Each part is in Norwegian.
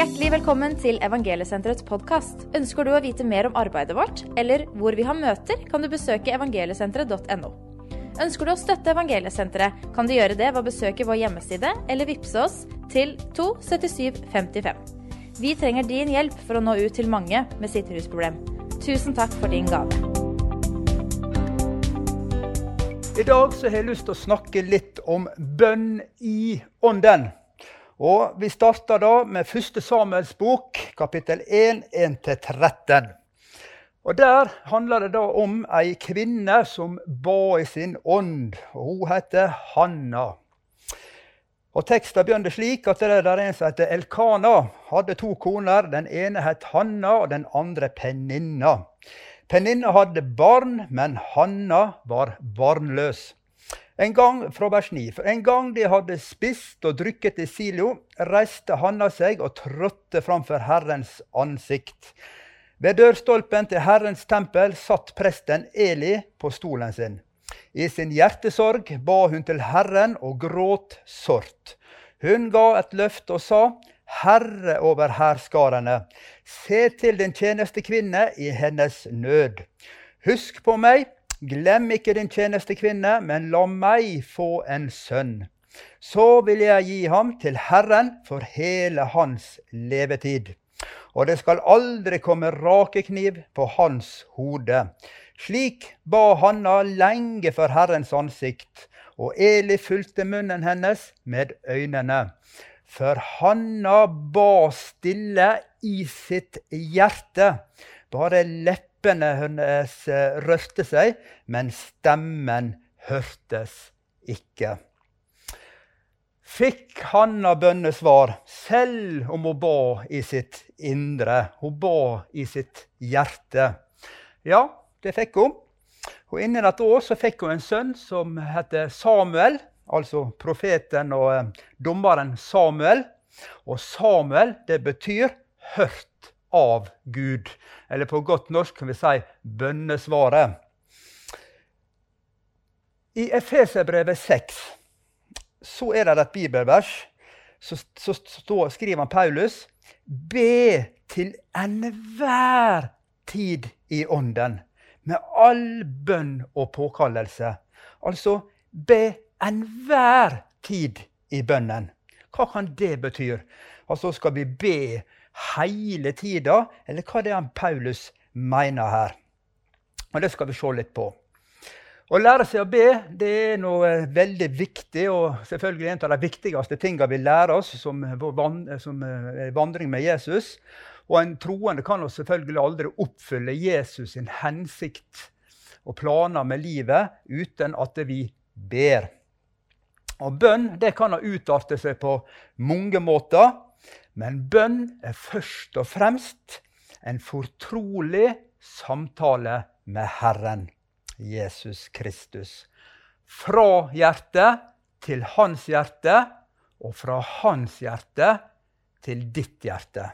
Hjertelig velkommen til Evangeliesenterets podkast. Ønsker du å vite mer om arbeidet vårt, eller hvor vi har møter, kan du besøke evangeliesenteret.no. Ønsker du å støtte Evangeliesenteret, kan du gjøre det ved å besøke vår hjemmeside eller vippse oss til 27755. Vi trenger din hjelp for å nå ut til mange med sitt rusproblem. Tusen takk for din gave. I dag så har jeg lyst til å snakke litt om bønn i ånden. Og Vi starter da med 1. Samuels bok, kapittel 1, 1-13. Og Der handler det da om ei kvinne som ba i sin ånd. og Hun heter Hanna. Og Teksten begynner slik at det er en som heter Elkana. Hadde to koner. Den ene het Hanna, og den andre Peninna. Peninna hadde barn, men Hanna var barnløs. En gang fra vers 9. For en gang de hadde spist og drukket i Silo, reiste Hanna seg og trådte framfor Herrens ansikt. Ved dørstolpen til Herrens tempel satt presten Eli på stolen sin. I sin hjertesorg ba hun til Herren og gråt sårt. Hun ga et løft og sa, Herre over hærskarene, se til din tjenestekvinne i hennes nød. Husk på meg, glem ikke din tjenestekvinne, men la meg få en sønn. Så vil jeg gi ham til Herren for hele hans levetid og det skal aldri komme rakekniv på hans hode. Slik ba Hanna lenge for Herrens ansikt, og Eli fulgte munnen hennes med øynene. For Hanna ba stille i sitt hjerte. Bare leppene hennes rørte seg, men stemmen hørtes ikke fikk Hanna bønnesvar selv om hun ba i sitt indre. Hun ba i sitt hjerte. Ja, det fikk hun. Og Innen et år så fikk hun en sønn som heter Samuel, altså profeten og eh, dommeren Samuel. Og Samuel, det betyr 'hørt av Gud'. Eller på godt norsk kan vi si 'bønnesvaret'. I Efeserbrevet 6 så er det et bibelvers. Så, så, så skriver han Paulus Be til enhver tid i ånden, med all bønn og påkallelse. Altså be enhver tid i bønnen. Hva kan det bety? Altså skal vi be hele tida, eller hva det er Paulus mener her? Og Det skal vi se litt på. Å lære seg å be det er noe veldig viktig, og selvfølgelig en av de viktigste tingene vi lærer oss som, som eh, vandring med Jesus. Og en troende kan selvfølgelig aldri oppfylle Jesus sin hensikt og planer med livet uten at vi ber. Og Bønn det kan ha utartet seg på mange måter, men bønn er først og fremst en fortrolig samtale med Herren. Jesus Kristus. Fra hjertet til hans hjerte, og fra hans hjerte til ditt hjerte.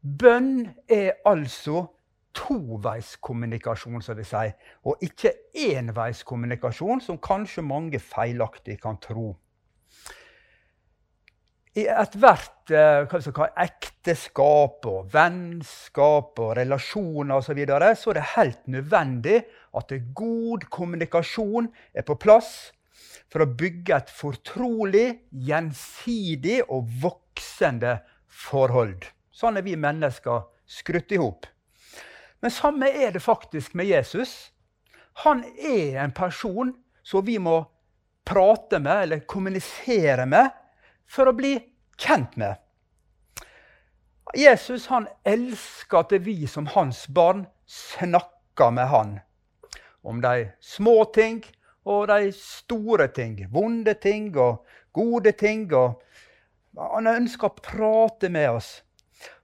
Bønn er altså toveiskommunikasjon, som vi sier, og ikke enveiskommunikasjon, som kanskje mange feilaktig kan tro i ethvert eh, ekteskap og vennskap og relasjoner osv. Så, videre, så er det helt nødvendig at god kommunikasjon er på plass for å bygge et fortrolig, gjensidig og voksende forhold. Sånn er vi mennesker skrutt i hop. Men samme er det faktisk med Jesus. Han er en person som vi må prate med eller kommunisere med for å bli kjent med. Jesus han elsker at vi som hans barn snakker med han om de små ting og de store ting. Vonde ting og gode ting. Og han ønsker å prate med oss.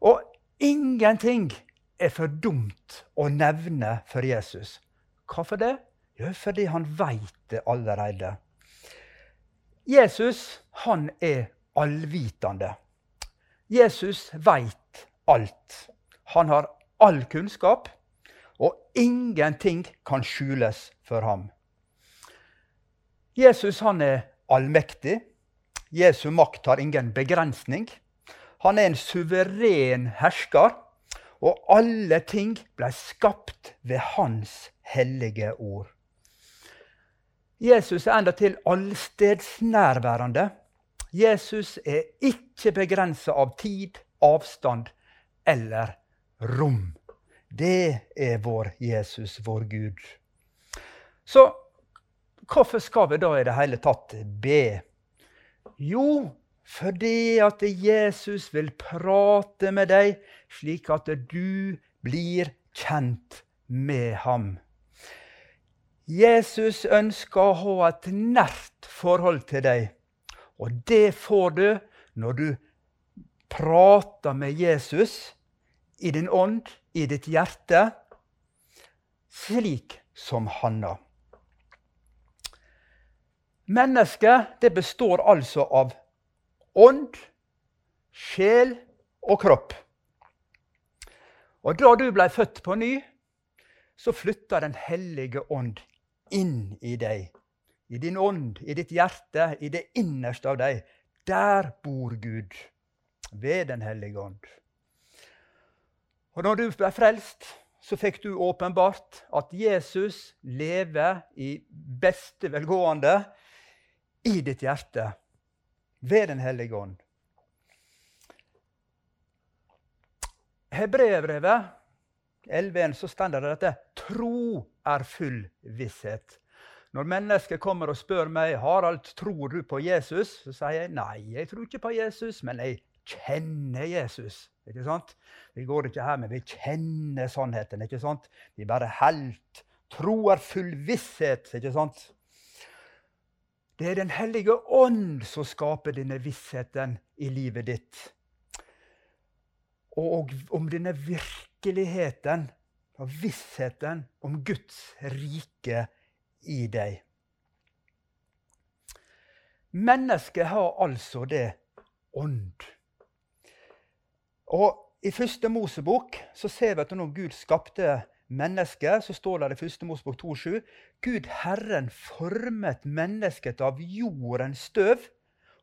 Og ingenting er for dumt å nevne for Jesus. Hvorfor det? Jo, fordi han veit det allerede. Jesus han er allvitende. Jesus veit alt. Han har all kunnskap, og ingenting kan skjules for ham. Jesus han er allmektig. Jesu makt har ingen begrensning. Han er en suveren hersker, og alle ting ble skapt ved hans hellige ord. Jesus er endatil allstedsnærværende. Jesus er ikke begrensa av tid, avstand eller rom. Det er vår Jesus, vår Gud. Så hvorfor skal vi da i det hele tatt be? Jo, fordi at Jesus vil prate med deg, slik at du blir kjent med ham. Jesus ønsker å ha et nært forhold til deg. Og det får du når du prater med Jesus i din ånd, i ditt hjerte, slik som Hanna. Mennesket det består altså av ånd, sjel og kropp. Og da du ble født på ny, så flytta Den hellige ånd inn i deg. I din ånd, i ditt hjerte, i det innerste av deg. Der bor Gud ved Den hellige ånd. Og når du ble frelst, så fikk du åpenbart at Jesus lever i beste velgående i ditt hjerte ved Den hellige ånd. Hebreerbrevet 11.1 så står det dette tro er full visshet. Når mennesker kommer og spør meg Harald, tror du på Jesus, så sier jeg nei, jeg tror ikke på Jesus, men jeg kjenner Jesus. Ikke sant? Vi går ikke her, men vi kjenner sannheten. ikke sant? Vi bare helt Tro er full visshet. ikke sant? Det er Den hellige ånd som skaper denne vissheten i livet ditt. Og om denne virkeligheten og vissheten om Guds rike i deg. Mennesket har altså det ånd. Og I første Mosebok så ser vi at når Gud skapte mennesket, så står det i første Mosebok 2,7 Gud Herren formet mennesket av jordens støv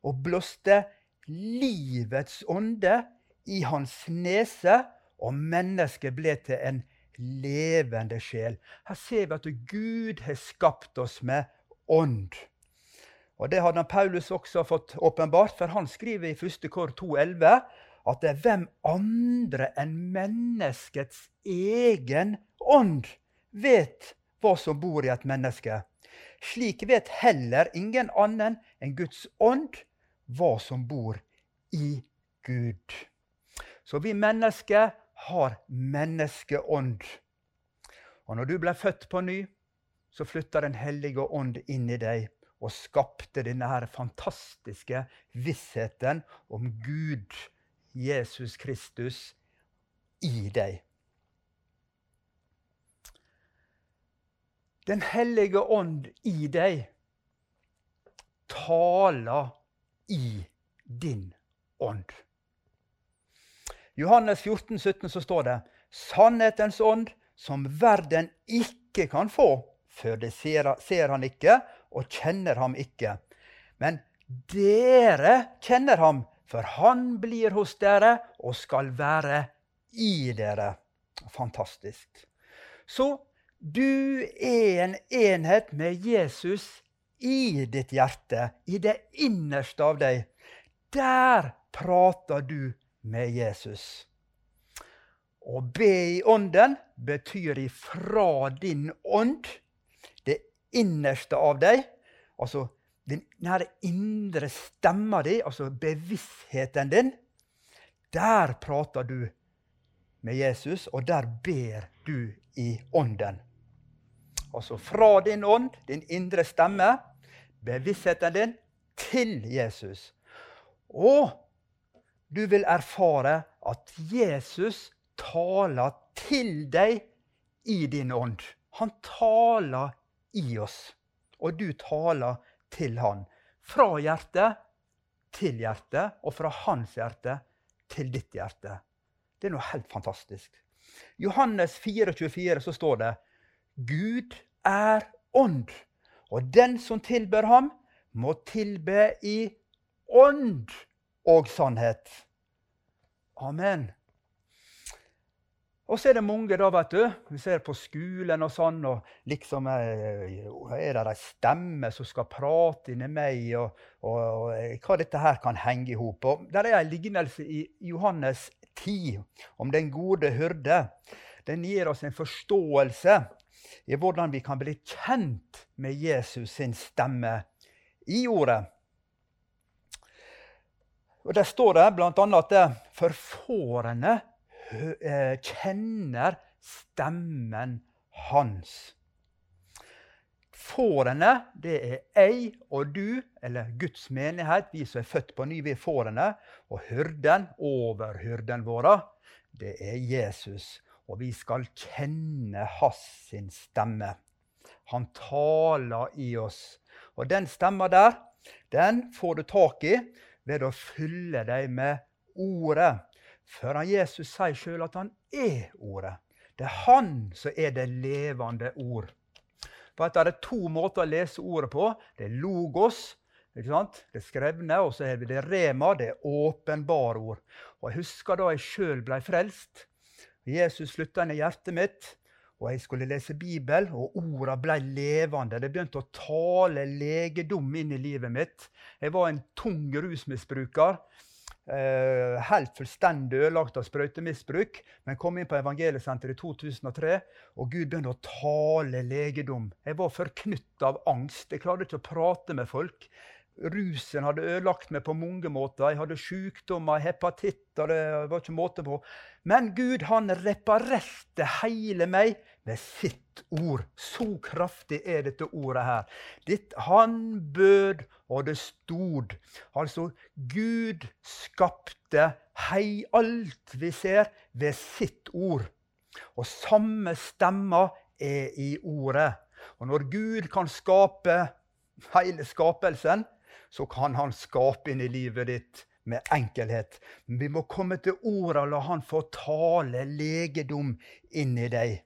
og blåste livets ånde i hans nese, og mennesket ble til en levende sjel. Her ser vi at Gud har skapt oss med ånd. Og Det hadde Paulus også fått åpenbart, for han skriver i 1. kår 2,11 at det er hvem andre enn menneskets egen ånd vet hva som bor i et menneske. Slik vet heller ingen annen enn Guds ånd hva som bor i Gud. Så vi mennesker har menneskeånd. Og når du ble født på ny, så flytta Den hellige ånd inn i deg og skapte denne her fantastiske vissheten om Gud, Jesus Kristus, i deg. Den hellige ånd i deg taler i din ånd. Johannes 14, 17 så står det Sannhetens ånd, som verden ikke kan få, for det ser, ser han ikke og kjenner ham ikke. Men dere kjenner ham, for han blir hos dere og skal være i dere. Fantastisk. Så du er en enhet med Jesus i ditt hjerte, i det innerste av deg. Der prater du med Jesus. Å be i ånden betyr ifra din ånd, det innerste av deg, altså den indre stemma di, altså bevisstheten din. Der prater du med Jesus, og der ber du i ånden. Altså fra din ånd, din indre stemme, bevisstheten din, til Jesus. Og du vil erfare at Jesus taler til deg i din ånd. Han taler i oss, og du taler til han. Fra hjertet til hjertet, og fra hans hjerte til ditt hjerte. Det er noe helt fantastisk. Johannes 4,24 så står det Gud er ånd, og den som tilber ham, må tilbe i ånd og sannhet. Amen. Og så er det mange, da, vet du. Vi ser på skolen og sånn, og liksom eh, er det ei stemme som skal prate inni meg, og, og, og, hva dette her kan henge i hop. Der er ei lignelse i Johannes 10 om den gode hyrde. Den gir oss en forståelse i hvordan vi kan bli kjent med Jesus sin stemme i ordet. Og Der står det bl.a. at det for fårene eh, kjenner stemmen hans. Fårene, det er jeg og du, eller Guds menighet, vi som er født på ny, vi er fårene. Og hyrden, overhyrden vår, det er Jesus. Og vi skal kjenne hans sin stemme. Han taler i oss. Og den stemma der, den får du tak i ved å fylle deg med Ordet. For Jesus sier sjøl at han er Ordet. Det er han som er det levende ord. For Det er to måter å lese ordet på. Det er logos, det skrevne, og så er det rema, det er åpenbare ord. Og Jeg husker da jeg sjøl ble frelst. Jesus slutta inn i hjertet mitt og jeg skulle lese Bibel, og orda ble levende. Det begynte å tale legedom inn i livet mitt. Jeg var en tung rusmisbruker. Eh, helt fullstendig ødelagt av sprøytemisbruk. Men kom inn på evangeliesenteret i 2003, og Gud begynte å tale legedom. Jeg var forknytt av angst. Jeg klarte ikke å prate med folk. Rusen hadde ødelagt meg på mange måter. Jeg hadde sykdommer, hepatitter, det var ikke måte på. Men Gud han reparerte hele meg med sitt ord. Så kraftig er dette ordet her. Ditt, han bød, og det stod. Altså, Gud skapte hei alt vi ser, ved sitt ord. Og samme stemma er i ordet. Og når Gud kan skape hele skapelsen, så kan han skape inn i livet ditt med enkelhet. Men vi må komme til og la han få tale legedom inn i deg.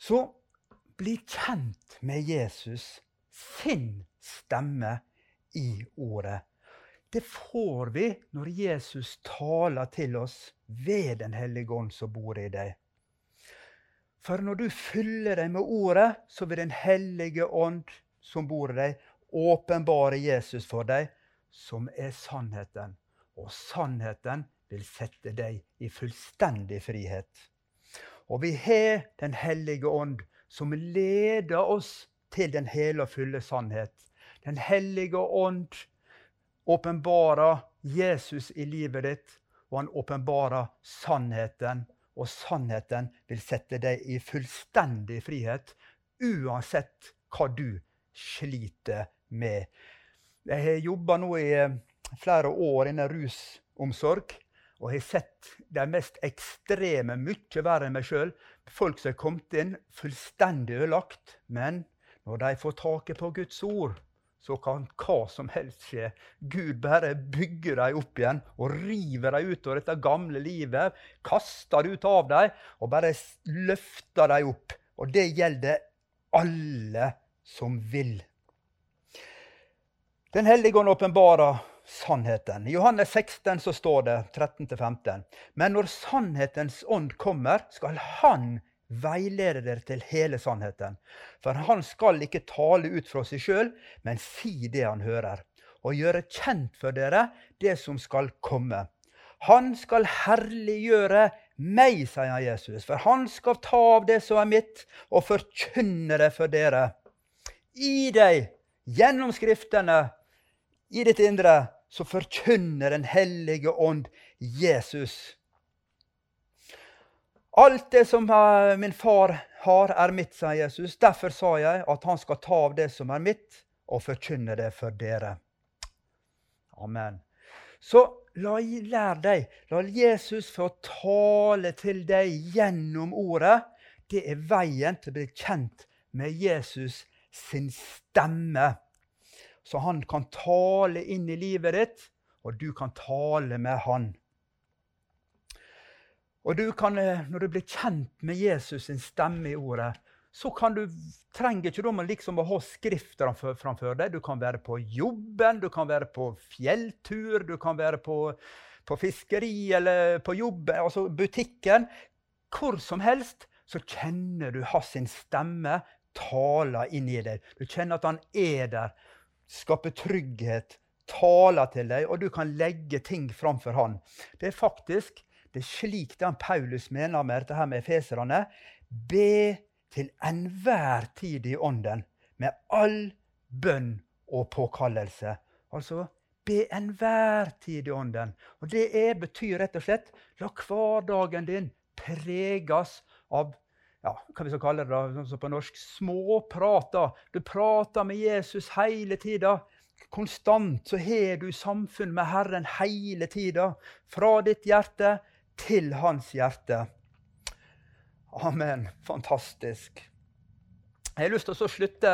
Så bli kjent med Jesus, sin stemme i ordet. Det får vi når Jesus taler til oss ved Den hellige ånd som bor i deg. For når du fyller deg med Ordet, så vil Den hellige ånd som bor i deg, åpenbare Jesus for deg, som er sannheten. Og sannheten vil sette deg i fullstendig frihet. Og vi har Den hellige ånd, som leder oss til den hele og fulle sannhet. Den hellige ånd åpenbarer Jesus i livet ditt, og han åpenbarer sannheten og sannheten vil sette deg i fullstendig frihet, uansett hva du sliter med. Jeg har jobba nå i eh, flere år innen rusomsorg. Og har sett de mest ekstreme, mye verre enn meg sjøl. Folk som har kommet inn fullstendig ødelagt. Men når de får taket på Guds ord, så kan hva som helst skje. Gud bare bygger dem opp igjen og river dem ut av dette gamle livet. Kaster det ut av dem og bare løfter dem opp. Og det gjelder alle som vil. Den hellige ånd åpenbarer sannheten. I Johannes 16 så står det 13-15.: Men når sannhetens ånd kommer, skal Han veileder dere til hele sannheten. For han skal ikke tale ut fra seg sjøl, men si det han hører, og gjøre kjent for dere det som skal komme. Han skal herliggjøre meg, sier Jesus, for han skal ta av det som er mitt, og forkynne det for dere. I deg, gjennom Skriftene, i ditt indre, så forkynner Den hellige ånd Jesus. Alt det som min far har, er mitt, sa Jesus. Derfor sa jeg at han skal ta av det som er mitt, og forkynne det for dere. Amen. Så la, lær deg, la Jesus få tale til deg gjennom ordet. Det er veien til å bli kjent med Jesus sin stemme. Så han kan tale inn i livet ditt, og du kan tale med han. Og du kan, eh, når du blir kjent med Jesus sin stemme i ordet, så kan du, trenger ikke du liksom å ha skrifter framfor, deg. Du kan være på jobben, du kan være på fjelltur, du kan være på, på fiskeri eller på jobb, altså butikken. Hvor som helst så kjenner du hans stemme tale inn i deg. Du kjenner at han er der, skaper trygghet, taler til deg, og du kan legge ting framfor han. Det er faktisk det er slik den Paulus mener med dette her med efeserne. Be til enhver tid i ånden, med all bønn og påkallelse. Altså be enhver tid i ånden. Og det er, betyr rett og slett la hverdagen din preges av ja, hva vi skal kalle det da, sånn på norsk, småprater. Du prater med Jesus hele tida. Konstant så har du samfunn med Herren hele tida. Fra ditt hjerte til hans hjerte. Amen. Fantastisk. Jeg har lyst til å slutte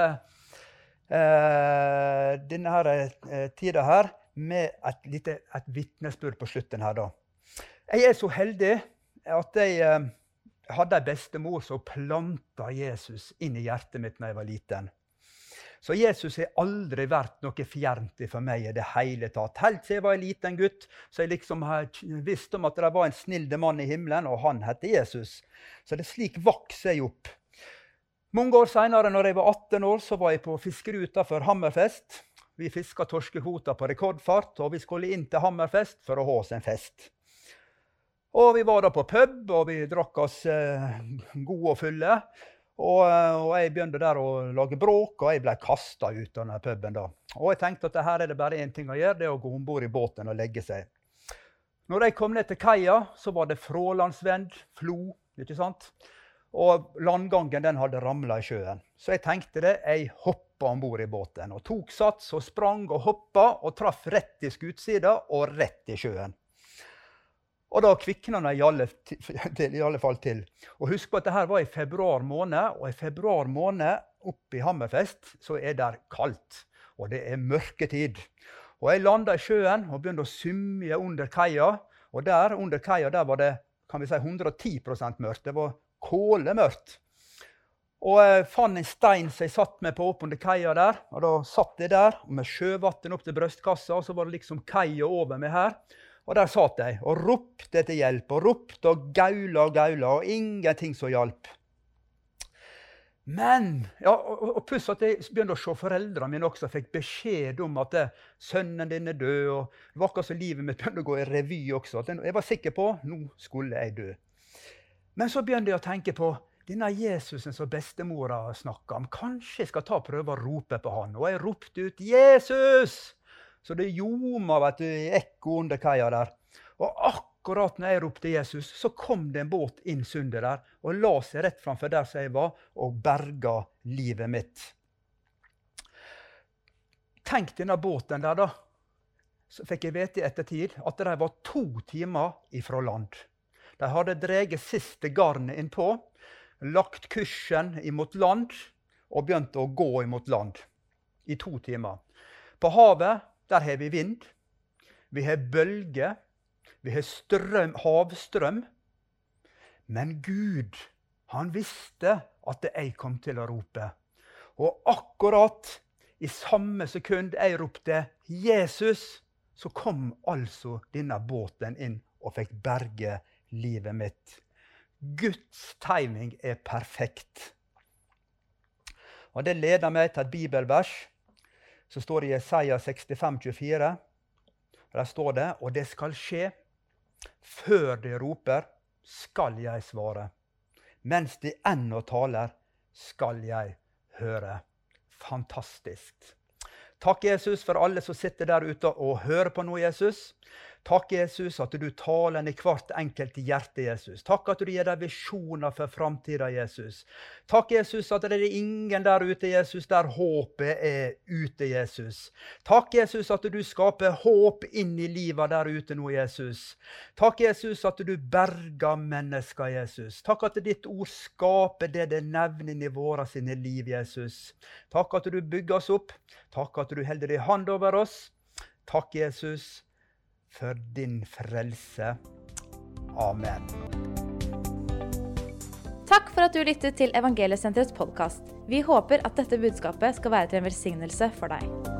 eh, denne her, eh, tida her med et lite et vitnesbyrd på slutten. her. da. Jeg er så heldig at jeg eh, hadde ei bestemor som planta Jesus inn i hjertet mitt da jeg var liten. Så Jesus har aldri vært noe fjernt for meg i det hele tatt. Helt siden jeg var en liten gutt, så jeg liksom visste om at det var en snill mann i himmelen, og han het Jesus. Så det er slik vokste jeg opp. Mange år seinere, når jeg var 18 år, så var jeg på fiskeruta for Hammerfest. Vi fiska torskekvoter på rekordfart, og vi skulle inn til Hammerfest for å ha oss en fest. Og Vi var da på pub, og vi drakk oss eh, gode og fulle. Og, eh, og, jeg begynte der å lage bråk, og jeg ble kasta ut av denne puben. da. Og jeg tenkte at her er det bare én ting å gjøre, det er å gå om bord i båten og legge seg. Når jeg kom ned til kaia, så var det frålandsvend, flo. ikke sant? Og landgangen den hadde ramla i sjøen. Så jeg tenkte det, jeg hoppa om bord i båten. Og tok sats og sprang og hoppa og traff rett i skutsida og rett i sjøen. Og da kvikna det i alle, i alle, fall til. Og Husk på at dette var i februar måned, og i februar måned oppe i Hammerfest så er det kaldt. Og det er mørketid. Og Jeg landa i sjøen og begynte å symje under kaia. Og der under kaia der var det kan vi si, 110% mørkt. Det var kålemørkt. Og jeg fant en stein som jeg satt med på oppunder kaia der. Og da satt jeg der med sjøvann opp til brystkassa, og så var det liksom kaia over meg her. Og der satt de og ropte etter hjelp og ropte og gaula og gaula, og ingenting som hjalp. Men ja, og, og pluss at jeg begynte å se foreldrene mine også fikk beskjed om at eh, sønnen din er død. og Det var akkurat som livet mitt begynte å gå i revy også. at Jeg var sikker på nå skulle jeg dø. Men så begynte jeg å tenke på denne Jesusen som bestemora snakka om. Kanskje jeg skal ta prøve å rope på han. Og jeg ropte ut 'Jesus!' Så det ljoma vet du, i ekko under kaia der. Og akkurat når jeg ropte Jesus, så kom det en båt inn sundet der og la seg rett framfor der som jeg var, og berga livet mitt. Tenk denne båten der, da. Så fikk jeg vite i ettertid at de var to timer ifra land. De hadde dreget siste garnet innpå, lagt kursen imot land og begynt å gå imot land i to timer. På havet der har vi vind. Vi har bølger. Vi har strøm, havstrøm. Men Gud, han visste at jeg kom til å rope. Og akkurat i samme sekund jeg ropte 'Jesus', så kom altså denne båten inn og fikk berge livet mitt. Guds timing er perfekt. Og Det leder meg til et bibelvers så står det i Jesaja 65, 24. Der står det Og det skal skje før de roper, skal jeg svare. Mens de ennå taler, skal jeg høre. Fantastisk. Takk, Jesus, for alle som sitter der ute og hører på nå, Jesus. Takk, Jesus, at du taler inn i hvert enkelt hjerte, Jesus. Takk at du gir deg visjoner for framtida, Jesus. Takk, Jesus, at det er ingen der ute, Jesus, der håpet er ute, Jesus. Takk, Jesus, at du skaper håp inn i livet der ute nå, Jesus. Takk, Jesus, at du berger mennesker, Jesus. Takk at ditt ord skaper det det nevner i våre sine liv, Jesus. Takk at du bygger oss opp. Takk at du holder din hand over oss. Takk, Jesus for din frelse. Amen. Takk for at du lyttet til Evangeliesenterets podkast. Vi håper at dette budskapet skal være til en velsignelse for deg.